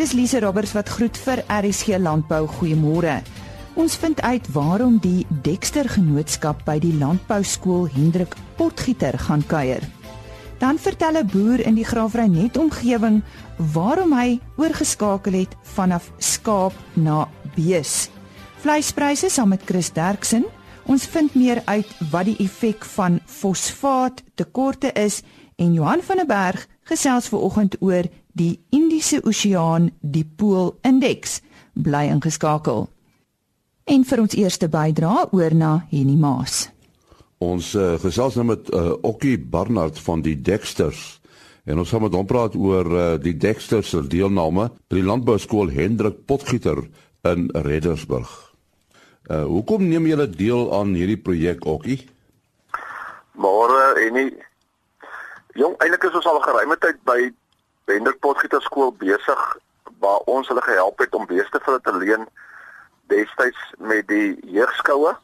Dis Lise Roberts wat groet vir RSG Landbou. Goeiemôre. Ons vind uit waarom die Dexter Genootskap by die Landbouskool Hendrik Potgieter gaan kuier. Dan vertel 'n boer in die Graafrenet omgewing waarom hy oorgeskakel het vanaf skaap na bees. Vleispryse saam met Chris Derksen. Ons vind meer uit wat die effek van fosfaat tekorte is en Johan van der Berg gesels ver oggend oor die Indiese Oseaan Dipool Indeks. Bly ingeskakel. En vir ons eerste bydrae oor na Henny Maas. Ons uh, gesels nou met uh, Okkie Barnard van die Dexters. En ons gaan met hom praat oor uh, die Dexters se deelname by die landbouskool Hendrik Potgieter in Reddersburg. Uh, hoekom neem julle deel aan hierdie projek Okkie? Môre Henny Jong, eintlik is ons al geruime tyd by Hendrik Potgieter skool besig waar ons hulle gehelp het om beeste vir hulle te leen destyds met die jeugskoue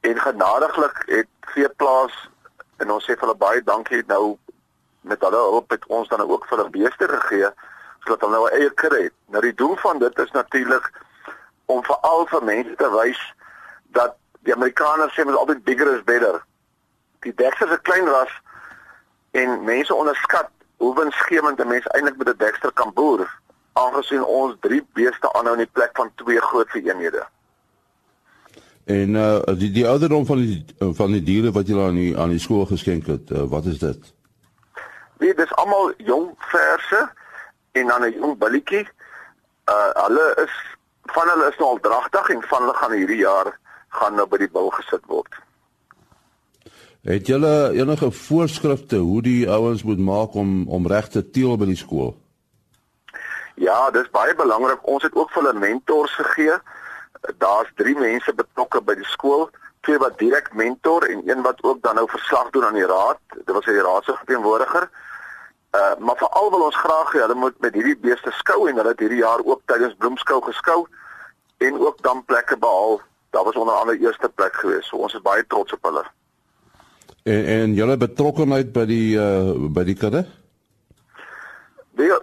en genadiglik het veeplaas en ons sê vir hulle baie dankie nou met hulle hulp het ons dan ook vir hulle beeste gegee sodat hulle nou 'n eie kudde het. Nou die doel van dit is natuurlik om vir al vir mense te wys dat die Amerikaners sê met altyd bigger is better. Die Dexter is 'n klein ras en mense onderskat hoe winsgewend 'n mens eintlik met 'n Dexter kan boer aangesien ons drie beeste aanhou in die plek van twee groot eenhede. En uh die die ouderdom van die van die diere wat jy aan die aan die skool geskenk het, uh, wat is dit? Nee, dis almal jong verse en dan 'n jong billetjie. Uh hulle is van hulle is nou al dragtig en van hulle gaan hierdie jaar gaan nou by die bil gesit word. Het julle enige voorskrifte hoe die ouens moet maak om om reg te teel by die skool? Ja, dis baie belangrik. Ons het ook vir hulle mentors gegee. Daar's 3 mense betrokke by die skool, twee wat direk mentor en een wat ook dan nou verslag doen aan die raad. Dit was die raad se verteenwoordiger. Uh maar veral wil ons graag hê hulle moet met hierdie beeste skou en hulle het hierdie jaar ook tydens bloemskou geskou en ook dan plekke behaal. Daar was onder andere eerste plek gewees. So ons is baie trots op hulle. En en julle betrokkeheid by die uh by die kudde?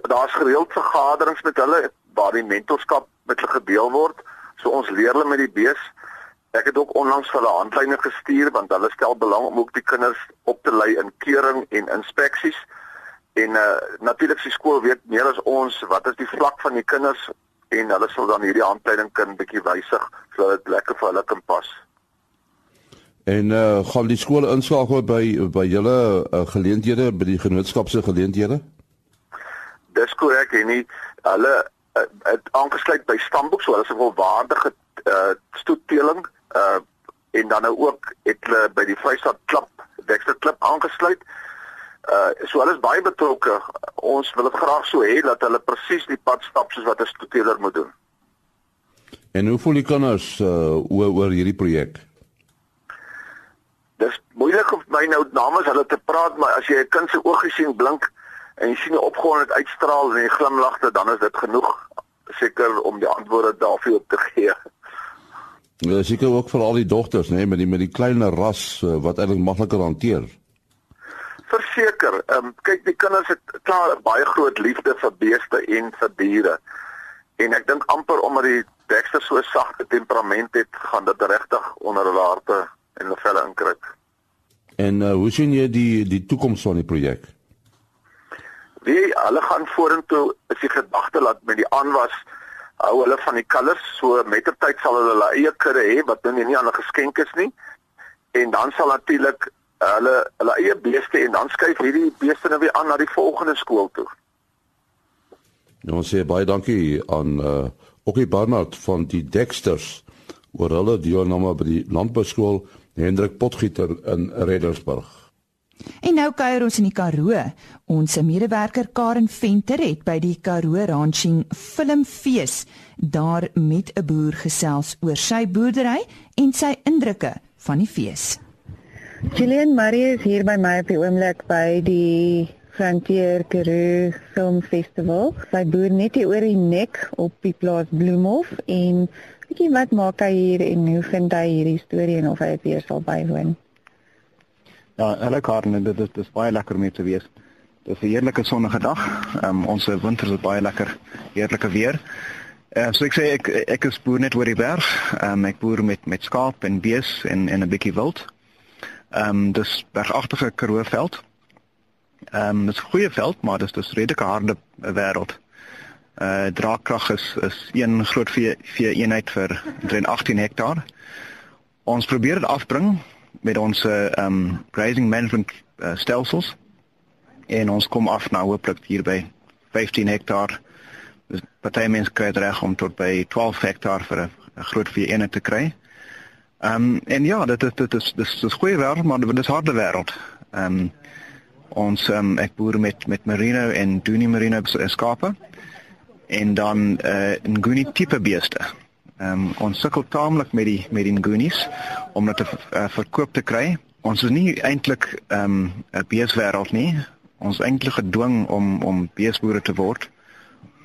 Daar's gereeld vergaderings met hulle waar die mentorskap met hulle gedeel word. So ons leer hulle met die bees. Ek het ook onlangs hulle handleidings gestuur want hulle stel belang om ook die kinders op te lei in keuring en inspeksies. En uh natuurlik die skool weet meer as ons wat is die vlak van die kinders en hulle sal dan hierdie handleiding kan bietjie wysig sodat dit lekker vir hulle kan pas. En uh gaan die skole inskakel by by julle uh, geleenthede by die genootskap se geleenthede? Dis korrek en nie hulle uh, het aangesluit by stamboek so hulle is 'n volwaardige uh stoetteling uh en dan nou ook het hulle by die Vrystaat klub Dexter klub aangesluit. Uh so hulle is baie betrokke. Ons wil dit graag so hê dat hulle presies die pad stap soos wat 'n stoetteler moet doen. En hoe voel die kinders uh oor oor hierdie projek? Dis moeilik om my nou namens hulle te praat, maar as jy 'n kind se oogies sien blink en jy sien hy opgewonde uitstraal en hy glimlagte, dan is dit genoeg seker om die antwoorde daarvoor op te gee. Ja, seker ook vir al die dogters, nê, nee, met die met die kleiner ras uh, wat eintlik makliker hanteer. Verseker, ehm um, kyk die kinders het klaar baie groot liefde vir beeste en vir diere. En ek dink amper omdat die Dexter so sagte temperament het, gaan dit regtig onder hulle harte en velle inkruip. En uh, hoe sien jy die die toekoms van die projek? Wie hulle gaan vorentoe is die gedagte dat met die aanwas hou hulle van die kalvers so mettertyd sal hulle hulle eie kudde hê wat nou nie aan 'n geskenk is nie. En dan sal natuurlik hulle hulle eie beeste en dan skuif hierdie beeste nou weer aan na die volgende skool toe. Nou sê baie dankie aan uh Okkie Barnard van die Dexters oor hulle deelname by die landbouskool Hendrik Potgieter in Reddersburg. En nou kuier ons in die Karoo. Ons medewerker Karen Venter het by die Karoo Ranching Filmfees daar met 'n boer gesels oor sy boerdery en sy indrukke van die fees. Julian Marie is hier by my op die oomblik by die Frontier Karoo Film Festival. Sy boer net hier oor die nek op die plaas Bloemhof en weet wat maak hy hier en hoe vind hy hierdie storie en of hy dit weer sal bywoon? Ja, hallo Karen, dit is dis baie lekker om hier te wees. Dis 'n heerlike sonnige dag. Um, ons winter is baie lekker, heerlike weer. Uh, so ek sê ek ek is boer net oor die berg. Um, ek boer met met skaap en bees en en 'n bietjie wild. Ehm um, dis bergagtige Karoo veld. Ehm um, dis 'n goeie veld, maar dis dis redelike harde wêreld. Uh draagkrag is is een groot vee, vee eenheid vir 18 hektaar. Ons probeer dit afbring met ons ehm um, grazing management uh, stelsels en ons kom af nou hooplik hier by 15 hektaar. Dus party mense kry reg om tot by 12 hektaar vir 'n groot vee eenheid te kry. Ehm um, en ja, dit is dit is dis is goeie wêreld, maar dit is harde wêreld. Ehm um, ons um, ek boer met met merino en dunie merino skape en dan uh, Nguni tipe beeste. Ehm um, ons sukkel taamlik met die met die Ngunis om dit te uh, verkoop te kry. Ons is nie eintlik ehm um, 'n beeswêreld nie. Ons eintlik gedwing om om beesboere te word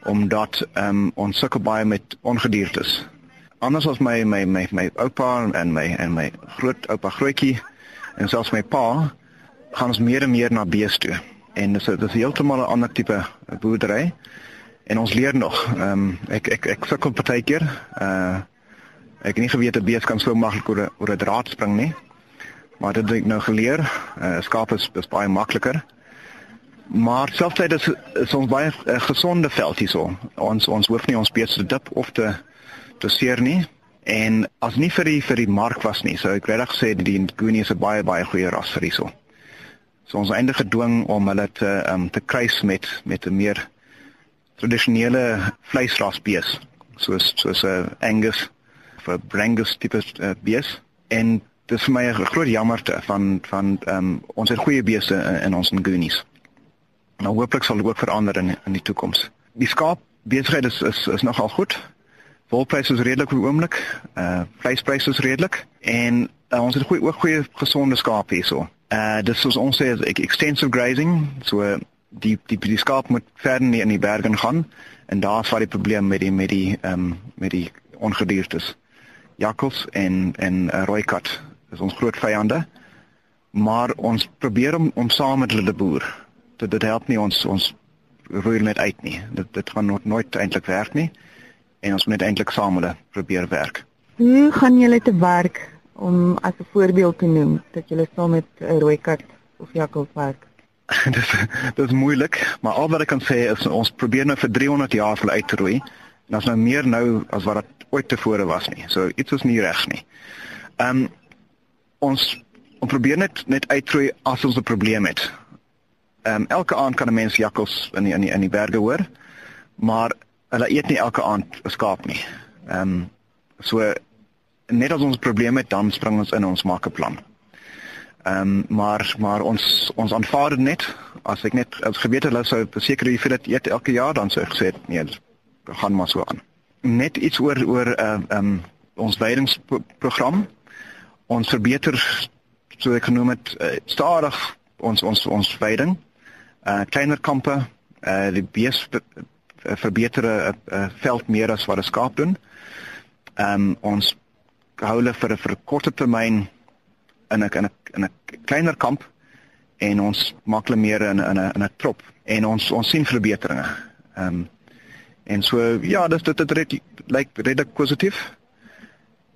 omdat ehm um, ons sukkel baie met ongediertes anders as my my my my oupa en my en my groot oupa grootjie en selfs my pa gaan ons meer en meer na bees toe. En dis dis heeltemal 'n ander tipe boerdery. En ons leer nog. Ehm um, ek ek ek sukkel partykeer. Uh ek het nie geweet 'n bees kan so maklik oor oor 'n draad spring nie. Maar dit het ek nou geleer. Uh skaap is, is baie makliker. Maar selfs is is ons baie uh, gesonde veld hierso. Ons ons hoef nie ons beeste te dip of te te seer nie en as nie vir die vir die mark was nie, sou ek regtig sê die Nguni is 'n baie baie goeie ras vir hierso. So ons eindig gedwing om hulle te um, te kruis met met 'n meer tradisionele vleisras bees, soos soos 'n uh, Angus vir Brangus tipe uh, bees en dit is vir my 'n groot jammerte van van um, ons het goeie beeste in, in ons Ngunis. Nou hooplik sal dit ook verander in in die toekoms. Die skaap besigheid is is is nogal goed. Wolpryse is redelik op die oomblik. Uh vleispryse is redelik en uh, ons het goeie ook goeie gesonde skaap hierso. Uh dis soos ons sê extensive grazing, so die die die skaap moet verder nie in die berge gaan en daar's waar die probleem met die met die ehm um, met die ongediertes. Jakkals en en uh, rooikat is ons groot vyande. Maar ons probeer om om saam met hulle te boer. Dit dit help nie ons ons roei net uit nie. Dit dit gaan nooit, nooit eintlik werk nie en ons moet net eintlik saam hulle probeer werk. Hoe gaan julle te werk om as 'n voorbeeld te noem dat julle saam met 'n rooi kat of jakkals werk? Dit dit is moeilik, maar al wat ek kan sê is ons probeer nou vir 300 jaar vir uit te roei. En ons nou meer nou as wat dit ooit tevore was nie. So iets is nie reg nie. Ehm um, ons ons probeer net net uitroei as ons 'n probleem het. Ehm um, elke aand kan 'n mens jakkals in die, in die, in die berge hoor. Maar hulle eet nie elke aand 'n skaap nie. Ehm um, so net as ons probleme het, dan spring ons in ons maak 'n plan. Ehm um, maar maar ons ons aanvaar dit net as ek net as geweet hulle sou beseker jy vir dit eet elke jaar dan sou ek gesê nee, gaan maar so aan. Net iets oor oor ehm uh, um, ons weidingsprogram. Ons verbeter so ek genoem het uh, stadig ons ons ons veiding. Uh kleiner kampe, uh die bees Eh, verbeter 'n uh, veld meer as wat 'n skaap doen. Ehm um, ons hou hulle vir 'n vir 'n korte termyn in 'n in 'n in 'n kleiner kamp en ons maak hulle meer in in 'n in 'n trop en ons ons sien verbeteringe. Ehm um, en so ja, dis dit dit lyk like, redelik positief.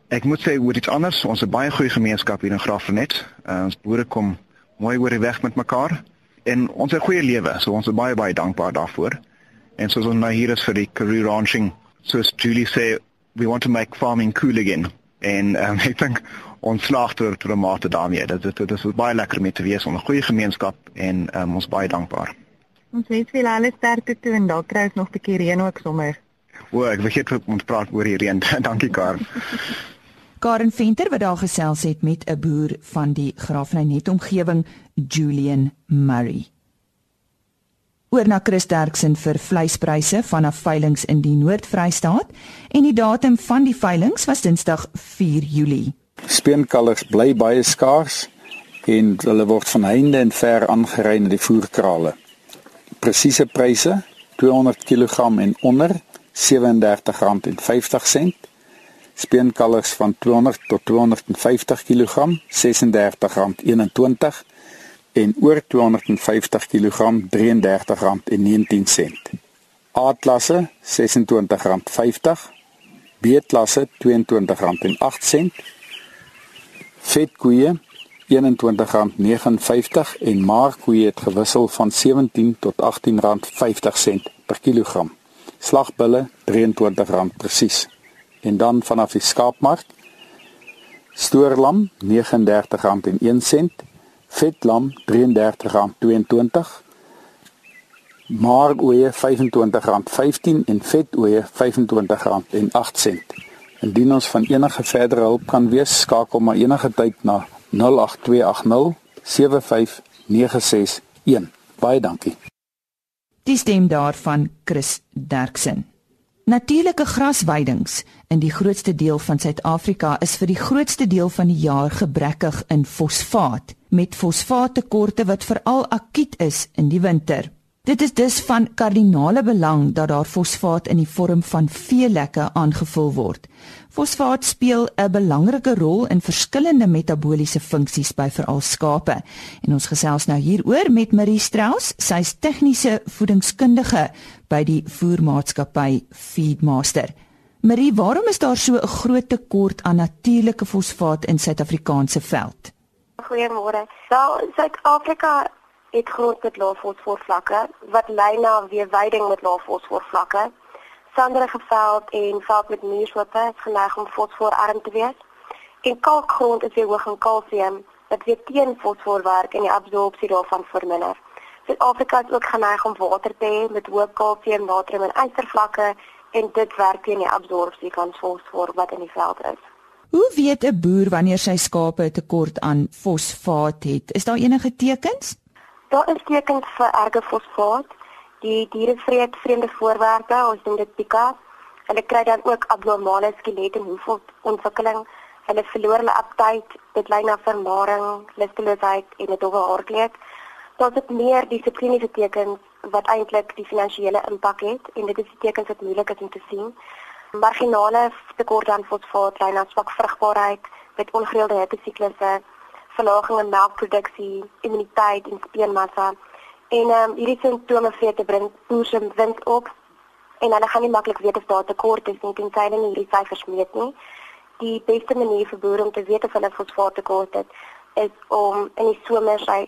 Ek moet sê oor iets anders, ons het baie goeie gemeenskap hier in Graafrenet. Uh, ons boere kom mooi oor die weg met mekaar en ons het goeie lewe, so ons is baie baie dankbaar daarvoor. En soos ons nou hier is vir die career ranching, soos Julie sê, we want to make farming cool again. En um, ek dink ons slaag ter ter mate daarmee. Dit dit dit is baie lekker om te wees onder 'n goeie gemeenskap en um, ons baie dankbaar. Ons wens vir alles sterkte toe en dalk kry ons nog 'n bietjie reën ook sommer. O, ek vergeet om te praat oor die reën. Dankie Karen. Karen Venter wat daar gesels het met 'n boer van die Graafrenet omgewing, Julian Murray oor na Chris Derksen vir vleispryse vanaf veilinge in die Noord-Vrystaat en die datum van die veilinge was Dinsdag 4 Julie. Speenkalvers bly baie skaars en hulle word van heinde en ver aangery na die voerkrale. Presiese pryse: 200 kg en onder R37.50. Speenkalvers van 200 tot 250 kg R36.21 en oor 250 kg R33.19. A-klasse R26.50, B-klasse R22.08, vetkoeie R21.59 en maarkoeie het gewissel van 17 tot R18.50 per kilogram. Slagbulle R23 presies. En dan vanaf die skaapmark stoorlam R39.01, vetlam R33.22, maaroeie R25.15 en vetoeie R25.08. Indien ons van enige verdere hulp kan wees, skakel maar enige tyd na 08280 75961. Baie dankie. Die stem daarvan Chris Derksen. Natuurlike grasweidings in die grootste deel van Suid-Afrika is vir die grootste deel van die jaar gebrekkig in fosfaat, met fosfaattekorte wat veral akuut is in die winter. Dit is dus van kardinale belang dat daar fosfaat in die vorm van veelekke aangevul word. Fosfaat speel 'n belangrike rol in verskillende metabooliese funksies by veral skape. En ons gesels nou hieroor met Marie Strauss, sy's tegniese voedingskundige by die voermaatskappy Feedmaster. Marie, waarom is daar so 'n groot tekort aan natuurlike fosfaat in Suid-Afrikaanse veld? Goeiemôre. Wel, Suid-Afrika het grond met lae fosforvlakke wat lei na weerwyding met lae fosforvlakke. Sanderige veld en veld met muurshope is geneig om fosforarm te wees. En kalkgrond is weer hoog in kalsium wat weer teen fosfor werk en die absorpsie daarvan verminder. Suid-Afrika is ook geneig om water te hê met hoë kalsium, natrium en ystervlakke en dit werk teen die absorpsie van fosfor wat in die veld is. Hoe weet 'n boer wanneer sy skape 'n tekort aan fosfaat het? Is daar enige tekens? Daar is tekens vir erge fosfaat. Die diere vreet vreemde voorwerpe, ons noem dit pika. Hulle kry dan ook abnormale skelet en hoefontwikkeling. Hulle verloor hulle aptyt, dit lei na vermaring, lusteloosheid en 'n dowwe haarkleed. Daar's ook meer dissipliniese tekens wat eintlik die finansiële impak het en dit is die tekens wat moeilik is om te sien. Marginale tekort aan fosfaat lei na swak vrugbaarheid met ongereelde hittesiklusse verlaging in melkproduksie, immuniteit en speenmassa. En ehm um, hierdie simptome vir te bring boere se wind op en hulle gaan nie maklik weet of daar tekort is nie tensy hulle hierdie syfers meet nie. Die beste manier vir boere om te weet of hulle fosfaat tekort het is om in die somer sy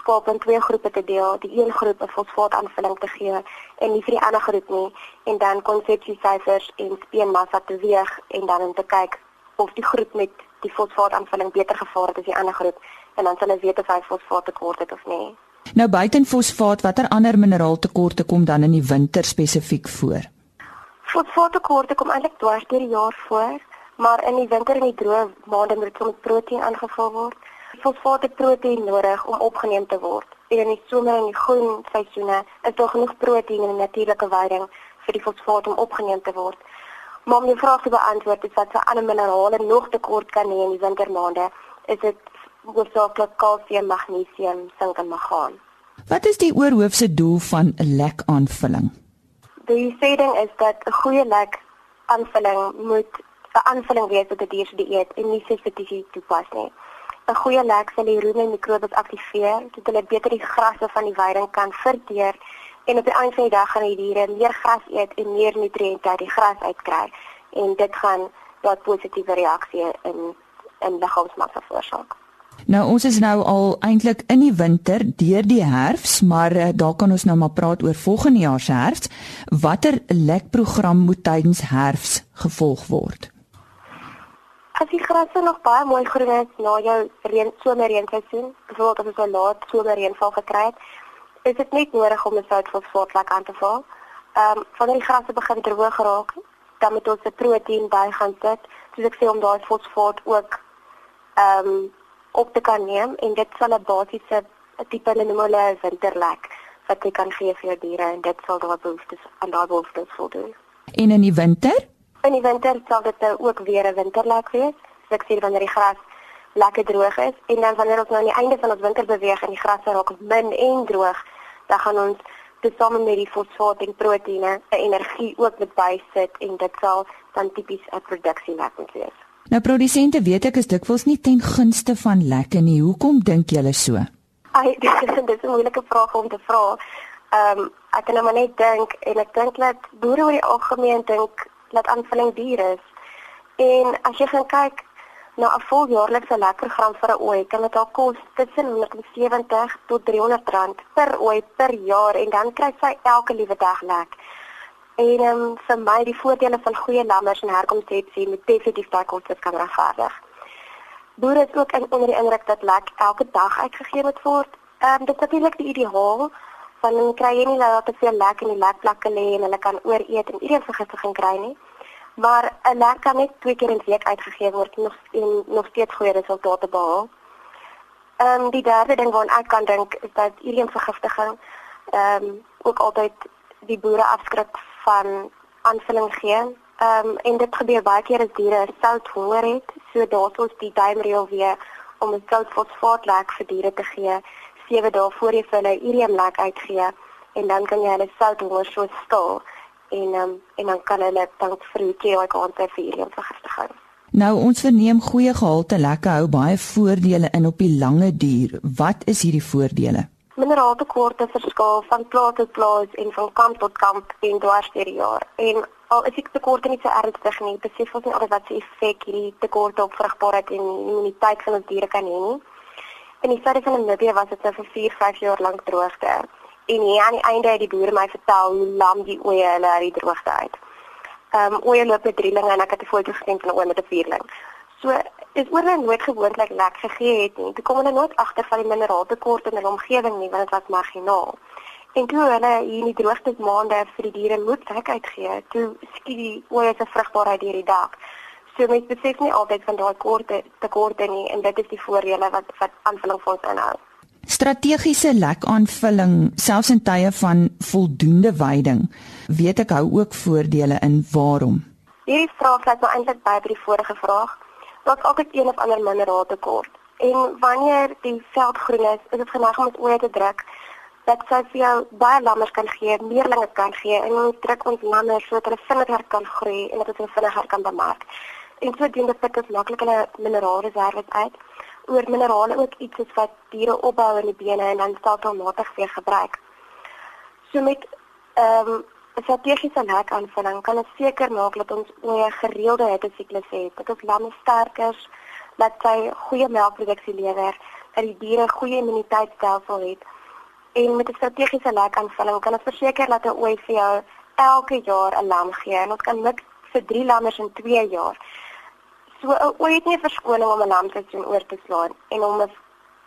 skaap in twee groepe te deel. Die een groep 'n fosfaataanvulling te gee en nie vir die ander groep nie en dan konsepsiesyfers en speenmassa te weeg en dan om te kyk of die groep met die fosfaataanvulling beter gevaar het as die ander groep en dan sal hulle weet of hy fosfaat tekort het of nie. Nou buiten fosfaat, watter ander mineraaltekorte kom dan in die winter spesifiek voor? Fosfaattekorte kom eintlik dwars deur die jaar voor, maar in die winter en die droë maande moet dit met proteïen aangevul word. Fosfaat het proteïen nodig om opgeneem te word. En in die somer en die groen seisoene is daar genoeg proteïen in 'n natuurlike weiding vir die fosfaat om opgeneem te word. Maar om die vraag te beantwoord, is wat vir ander minerale nog tekort kan hê in die wintermaande, is dit hoofsaaklik kalsium, magnesium, sink en magaan. Wat is die oorhoofse doel van 'n lek aanvulling? Die sêding is dat 'n goeie lek aanvulling moet 'n aanvulling wees wat die dier se dieet en nie spesifiek toepas nie. 'n Goeie lek sal die roene mikrobes aktiveer sodat hulle beter die grasse van die weiding kan verteer en op die einde van die dag gaan die diere meer gras eet en meer nutriënte uit die gras uitkry en dit gaan daad positiewe reaksie in in liggaamsmassa veroorsaak. Nou ons is nou al eintlik in die winter deur die herfs, maar uh, daar kan ons nou maar praat oor volgende jaar se herfs. Watter lekprogram moet tydens herfs gevolg word? As die grasse nog baie mooi groen is na jou reën somerreenseisoen, byvoorbeeld as ons 'n laat somerreënval gekry het, is dit net nodig om 'n soutfosfaatlek aan te val. Ehm um, wanneer die grasse begin droog raak, dan moet ons 'n proteïen by gaan sit, soos ek sê om daai fosfaat ook ehm um, op te kan neem en dit sal 'n basiese tipe noemole winterlek wat jy kan gee vir jou diere en dit sal daai behoeftes aan daai behoeftes voldoen. En in die winter? In die winter sal dit nou ook weer 'n winterlek wees. So ek sê wanneer die gras lekker droog is en dan wanneer ons nou aan die einde van ons winter beweeg en die grasse raak min en droog, dan gaan ons tesame met die fosfaat en proteïene 'n energie ook met bysit en dit sal dan tipies 'n produksie lek moet wees. Nou produsente weet ek is dikwels nie ten gunste van lekke nie. Hoekom dink julle so? Ai, dis 'n moeilike vraag om te vra. Ehm um, ek kan nou net dink en ek dink dat boere oor die algemeen dink dat aanvulling duur is. En as jy gaan kyk na 'n voljaarlikse lekker gram vir 'n ooi, kan dit al kos tussen 170 tot 300 rand per ooi per jaar en dan kry sy elke liewe dag lek. En um, vir my die voordele van goeie lammers en herkomsepsie moet definitief daai kostes kan regverdig. Boere is ook in onder die indruk dat lek elke dag uitgegee moet word. Ehm um, dit is natuurlik die ideaal van kry jy nie dat te veel lek in die lekplekke lê en hulle kan ooreet en iedereen vergiftiging kry nie. Maar 'n lek kan net twee keer in die week uitgegee word nog en nog steeds goeie resultate behaal. Ehm um, die derde ding waaraan ek kan dink is dat iedereen vergiftiging ehm um, ook altyd die boere afskrik van aanvulling gee. Ehm um, en dit gebeur baie keer as diere sout honger het, so daar's ons die duimreël weer om 'n soutfosfaatlek vir diere te gee 7 dae voor jy vir hulle uriumlek uitgee en dan kan jy hulle sout honger so stil en um, en dan kan hulle dan vroeg jy daai kant vir uriumvergiftiging. Nou ons verneem goeie gehalte lekke hou baie voordele in op die lange duur. Wat is hierdie voordele? Mineraaltekorte verskil van plaas tot plaas en van kamp tot kamp en dwars deur die jaar. En al is die tekorte nie so ernstig nie, besef ons nie altyd wat se effek hierdie tekorte op vrugbaarheid en immuniteit van ons diere kan hê nie. In die suide van Namibië was dit nou vir 4, 5 jaar lank droogte. En hier aan die einde het die boere my vertel hoe lam die oeye hulle uit die droogte uit. Ehm um, oeye loop met drielinge en ek het 'n foto gesien van 'n ooi met 'n vierling. So is oor net nooit gewoonlik lek gegee het nie. Toe kom hulle nooit agter van die mineraaltekort in hulle omgewing nie, want dit was marginaal. En toe hulle hier in die droogte maande vir die diere moet lek uitgee, toe skiet die oeye se vrugbaarheid deur die dak. So mens besef nie altyd van daai korte tekorte nie en dit is die voordele wat wat aanvulling vir ons inhou. Strategiese lekaanvulling selfs in tye van voldoende veiding weet ek hou ook voordele in waarom. Hierdie vraag laat my eintlik by by die vorige vraag. Daar's altyd een of ander minerale tekort. En wanneer die veld groen is, is dit geneig om dit oor te druk dat sy vir jou baie lammers kan gee, meerlinge kan gee en ons druk ons lammers sodat hulle vinniger kan groei en dat hulle vinniger kan bemark en sodoende put ons maklik hulle mineraalreserwes uit. Oor minerale ook iets is wat diere opbou in die bene en dan stelselmatig weer gebruik. So met ehm um, 'n strategiese lekaanvulling kan ons seker maak dat ons 'n gereelde hittesiklus het. Dit is lamme sterkers dat sy goeie melkproduksie lewer, dat die diere goeie immuniteitstelsel het. En met 'n strategiese lekaanvulling kan ons verseker dat 'n ooi vir jou elke jaar 'n lam gee en ons kan mik vir 3 lammers in 2 jaar. So ou het nie verskoning om 'n lamseisoen oor te slaan en om 'n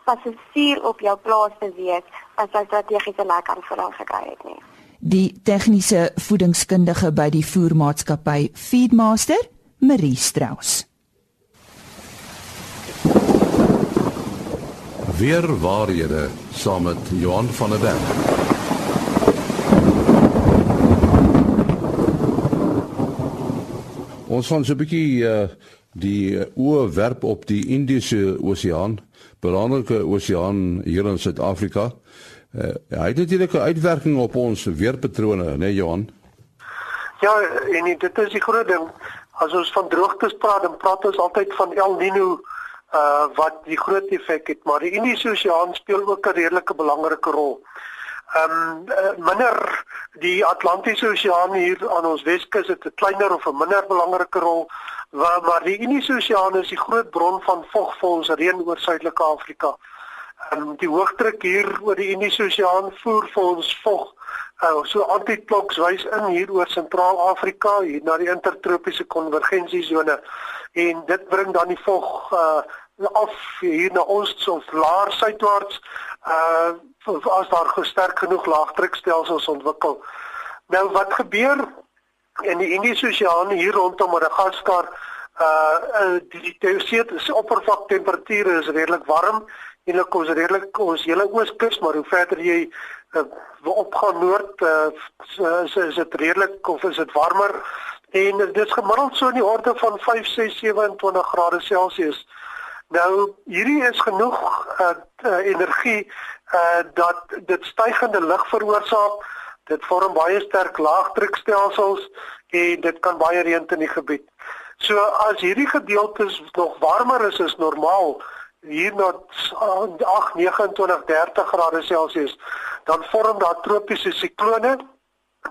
passasier op jou plaas te wees as jy strategiese lekker aanvulling gekry het nie. Die tegniese voedingskundige by die voermaatskappy Feedmaster, Marie Strauss. Weer waarhede saam met Johan van der Berg. Ons gaan so 'n bietjie uh die oë werp op die Indiese Oseaan, belangrike oseaan hier in Suid-Afrika. Uh, hy het natuurlik 'n uitwerking op ons weerpatrone, né nee, Johan? Ja, en dit is die groot ding. As ons van droogtes praat, dan praat ons altyd van El Niño uh wat die groot effek het, maar die Indiese Oseaan speel ook 'n redelike belangrike rol. Ehm um, uh, minder die Atlantiese Oseaan hier aan ons Weskus het 'n kleiner of 'n minder belangrike rol waar maar die Indiese Oseaan is die groot bron van vog vir ons reën oor Suidelike Afrika. Ehm um, die hoëdruk hier oor die Indiese Oseaan voer vir ons vog uh, so antikloks wys in hier oor Sentraal-Afrika hier na die intertropiese konvergensiesone en dit bring dan die vog uh, af hier na ons so laer suidwaarts uh as daar gesterk genoeg laagdrukstelsels ontwikkel. Nou wat gebeur in die Indiese Oseaan hier rondom Madagaskar uh die teoseetiese oppervlaktemperature is redelik warm en hulle kom redelik ons hele ooskus maar hoe verder jy uh, opgaan noord uh, is, is dit redelik of is dit warmer en dit is gemiddeld so in die orde van 5 6 27 grade Celsius. Nou hierdie is genoeg uh, uh, energie uh, dat dit stygende lug veroorsaak Dit vorm baie sterk laagdrukstelsels en dit kan baie reën in die gebied. So as hierdie gedeeltes nog warmer is as normaal hier na 8 29 30 grade Celsius dan vorm daar tropiese siklone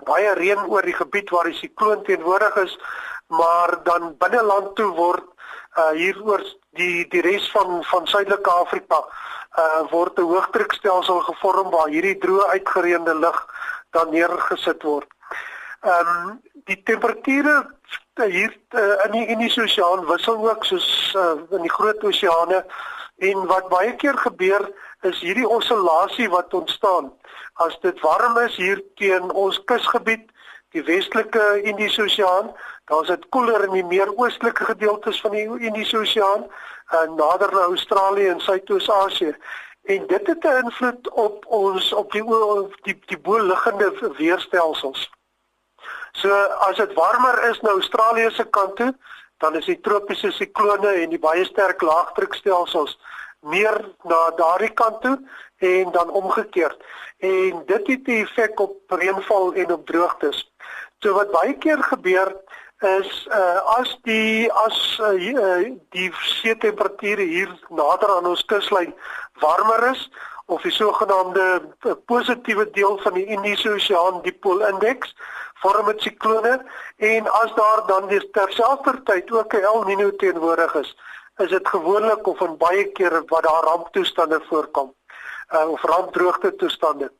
baie reën oor die gebied waar die sikloon teenwoordig is maar dan binne land toe word uh, hier oor die die res van van Suidelike Afrika uh, word 'n hoëdrukstelsel gevorm waar hierdie droë uitgereende lug dan neergesit word. Ehm um, die temperature hier uh, in die Indiese Oseaan wissel ook soos uh, in die Groot Oseane en wat baie keer gebeur is hierdie oscillasie wat ontstaan as dit warm is hier teen ons kusgebied die westelike Indiese Oseaan daar's dit koeler in die meer oostelike gedeeltes van die Indiese Oseaan en uh, nader na Australië en Suidoos-Asië en dit het 'n invloed op ons op die die die bo liggende weerstelsels So as dit warmer is na Australië se kant toe, dan is die tropiese siklone en die baie sterk laagdrukstelsels meer na daardie kant toe en dan omgekeerd. En dit het 'n effek op reënval en op droogtes. So wat baie keer gebeur is uh as die as uh, die see temperature hier nader aan ons kuslyn warmer is of die sogenaamde positiewe deel van die Indiese Oseaan dipoolindeks vorm dit siklone en as daar dan weer terselfdertyd ook 'n El Niño teenwoordig is, is dit gewoonlik of in baie kere wat daar ramptoestande voorkom uh, of rampdroogte toestande.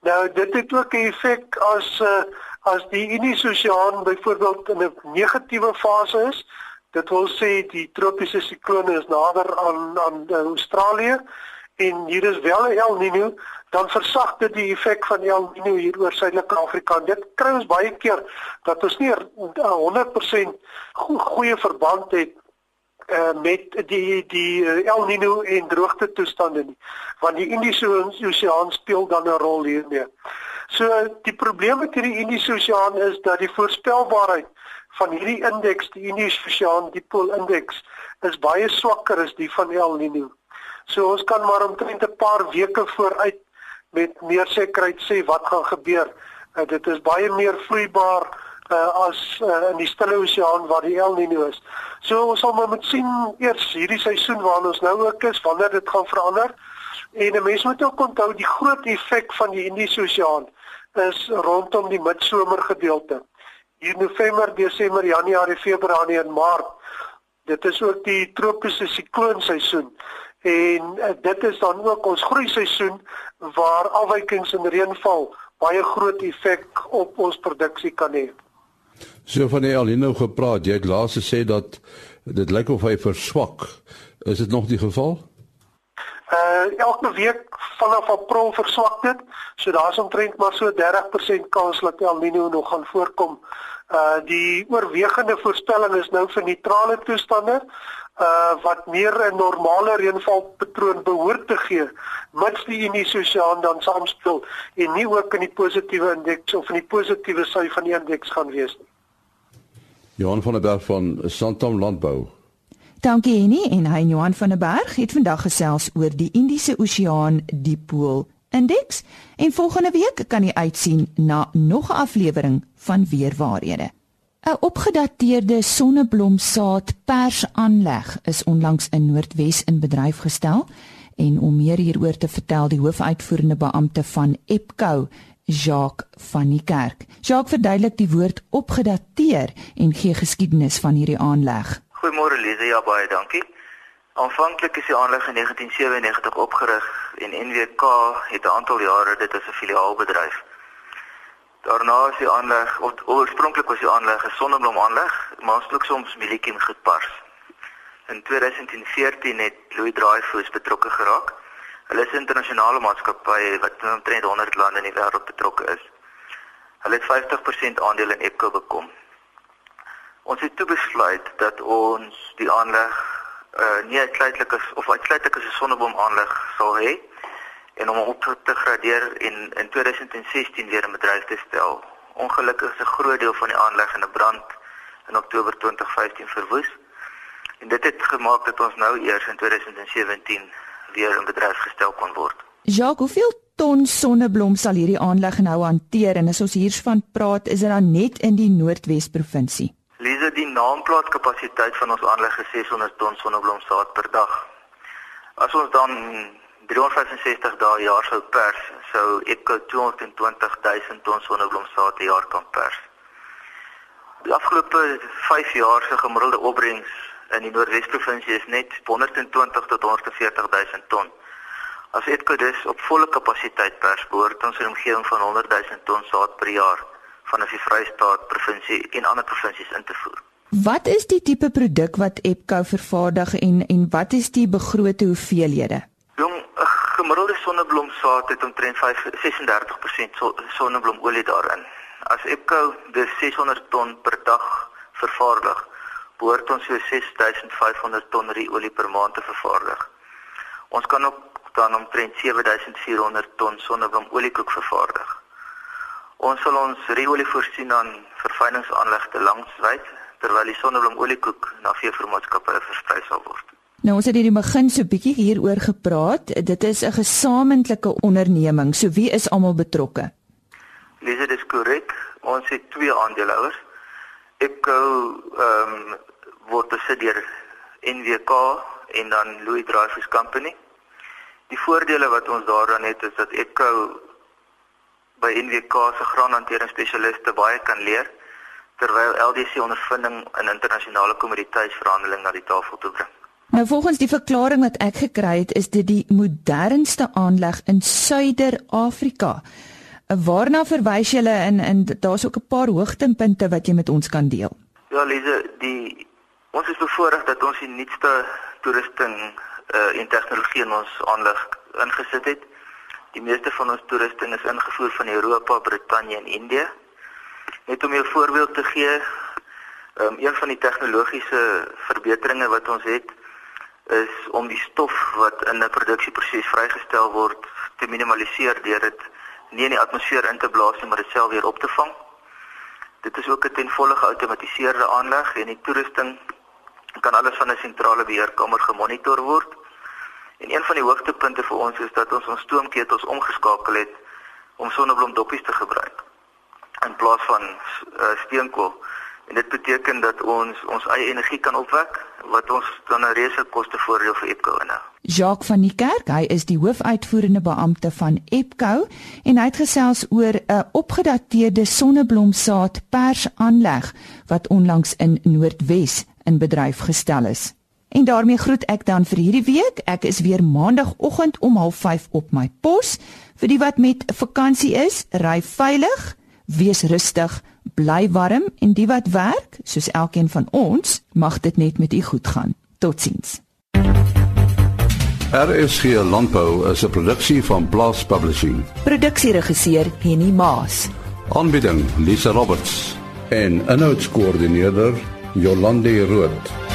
Nou dit het ook 'n effek as uh, as die Oseaan byvoorbeeld in 'n negatiewe fase is. Dit wil sê die tropiese siklone is nader aan aan Australië en hier is wel El Niño, dan versag dit die effek van El Niño hier oor Suidelike Afrika. Dit kry ons baie keer dat ons nie 100% goeie verband het uh, met die die uh, El Niño en droogte toestande nie, want die Indiese Oseaan speel dan 'n rol hiermee. So die probleem met hierdie Indiese Oseaan is dat die voorspelbaarheid van hierdie indeks, die Indiese Oseaan dipool indeks, is baie swakker as die van El Niño. So ons kan maar omtrent 'n paar weke vooruit met meer sekerheid sê wat gaan gebeur. Uh, dit is baie meer vloeibaar uh, as uh, in die Stille Oseaan waar die El Niño is. So ons sal maar moet sien eers hierdie seisoen waarin ons nou ook is wanneer dit gaan verander. En 'n mens moet ook onthou die groot effek van die Indiese Oseaan is rondom die midsomer gedeelte. Hier November, Desember, Januarie, Februarie en Maart. Dit is ook die tropiese sikloonseisoen en uh, dit is dan ook ons groeiseisoen waar afwykings in reënval baie groot effek op ons produksie kan hê. So van die Alino gepraat, jy het laas gesê dat dit lyk of hy verswak. Is dit nog die geval? Uh elke week vanaf April verswak dit. So daar's omtrent maar so 30% kans dat El Niño nog gaan voorkom. Uh die oorwegende voorspelling is nou vir neutrale toestande uh wat meer 'n normale reënvalpatroon behoort te gee mits die Indiese Oseaan dan saamspeel en nie ook in die positiewe indeks of in die positiewe sy van die indeks gaan wees nie. Johan van der Berg van Santam Landbou. Dankie Annie en hy Johan van der Berg het vandag gesels oor die Indiese Oseaan dipool indeks en volgende week kan jy uitsien na nog 'n aflewering van weerwaarhede. 'n Opgedateerde sonneblomsaad persaanleg is onlangs in Noordwes in bedryf gestel en om meer hieroor te vertel die hoofuitvoerende beampte van Epco, Jacques van die Kerk. Jacques verduidelik die woord opgedateer en gee geskiedenis van hierdie aanleg. Goeiemôre Lize, ja baie dankie. Aanvanklik is die aanleg in 1997 opgerig en NWK het 'n aantal jare dit as 'n filiaalbedryf. Daarna is die aanleg oorspronklik was die aanleg 'n sonneblomaanleg, maar ons het ook soms mieliekiem gepars. In 2014 het Louis Dreyfus betrokke geraak. Hulle is 'n internasionale maatskappy wat omtrent 100 lande in die wêreld betrokke is. Hulle het 50% aandele in Epco bekom. Ons het toe besluit dat ons die aanleg uh, nie uitsluitlik is of uitsluitlik as 'n sonneblomaanleg sal hê en om op te gradeer en in 2016 weer in bedryf te stel. Ongelukkig is 'n groot deel van die aanleg in 'n brand in Oktober 2015 verwoes. En dit het gemaak dat ons nou eers in 2017 weer in bedryf gestel kon word. Jacques, hoeveel ton sonneblom sal hierdie aanleg nou hanteer en as ons hiervan praat, is dit dan net in die Noordwes provinsie? Lise, die naamplaatkapasiteit van ons aanleg is 600 ton sonneblomsaad per dag. As ons dan 365 dae jaar sou pers, sou ek 220 000 ton sonneblomsaad per jaar kan pers. Die afgelope 5 jaar se gemiddelde opbrengs in die Noordwes-provinsie is net 120 tot 140 000 ton. As Etco dus op volle kapasiteit pers, behoort ons 'n omgewing van 100 000 ton saad per jaar van die Vrystaat provinsie en ander provinsies in te voer. Wat is die tipe produk wat Epco vervaardig en en wat is die begrote hoeveelhede? Jong, 'n gemiddelde sonneblomsaad het omtrent 36% sonneblomolie daarin. As Epco dus 600 ton per dag vervaardig, behoort ons so 6500 ton olie per maand te vervaardig. Ons kan ook dan omtrent 7400 ton sonneblomoliekoek vervaardig. Ons sal ons olie voorsien aan verfyningsaanlegte langswyd terwyl die sonneblomoliekoek na veevermaatskappe versprei sal word. Nou ons het hierdie begin so bietjie hieroor gepraat. Dit is 'n gesamentlike onderneming. So wie is almal betrokke? Dis dit is korrek. Ons het twee aandeelhouers. Epco ehm um, word besit deur NWK en dan Louis Dreyfus Company. Die voordele wat ons daaraan het is dat Epco by NWK se graanhantering spesialiste baie kan leer terwyl LDC ondervinding in internasionale kommoditeitsverhandeling na die tafel toe bring. Nou volgens die verklaring wat ek gekry het, is dit die modernste aanleg in Suider-Afrika. Waarna verwys julle in in daar's ook 'n paar hoogtepunte wat jy met ons kan deel? Ja, Lise, die ons is bevoorreg dat ons die nuutste toerusting uh, en tegnologie in ons aanleg ingesit het. Die meeste van ons toerusting is ingevoer van Europa, Brittanje en Indië. Net om 'n voorbeeld te gee, um, een van die tegnologiese verbeteringe wat ons het is om die stof wat in 'n produksieproses vrygestel word te minimaliseer deur dit nie in die atmosfeer in te blaas nie, maar dit self weer op te vang. Dit is ook 'n ten volle geautomatiseerde aanleg en die toerusting kan alles van 'n sentrale beheerkamer gemonitor word. En een van die hoogtepunte vir ons is dat ons ons stoomketels omgeskakel het om sonneblomdoppies te gebruik in plaas van uh, steenkool. En dit beteken dat ons ons eie energie kan opwek wat ons dan 'n reuse kostevoordeel vir Epco inhou. Jacques van die Kerk, hy is die hoofuitvoerende beampte van Epco en hy het gesels oor 'n opgedateerde sonneblomsaad persaanleg wat onlangs in Noordwes in bedryf gestel is. En daarmee groet ek dan vir hierdie week. Ek is weer maandagooggend om 05:30 op my pos. Vir die wat met vakansie is, ry veilig, wees rustig bly warm en die wat werk, soos elkeen van ons, mag dit net met u goed gaan. Totsiens. RSG Landbou is 'n produksie van Blast Publishing. Produksieregisseur Henny Maas. Aanbieding Lisa Roberts en 'n notas koördineerder Jolande Rooi.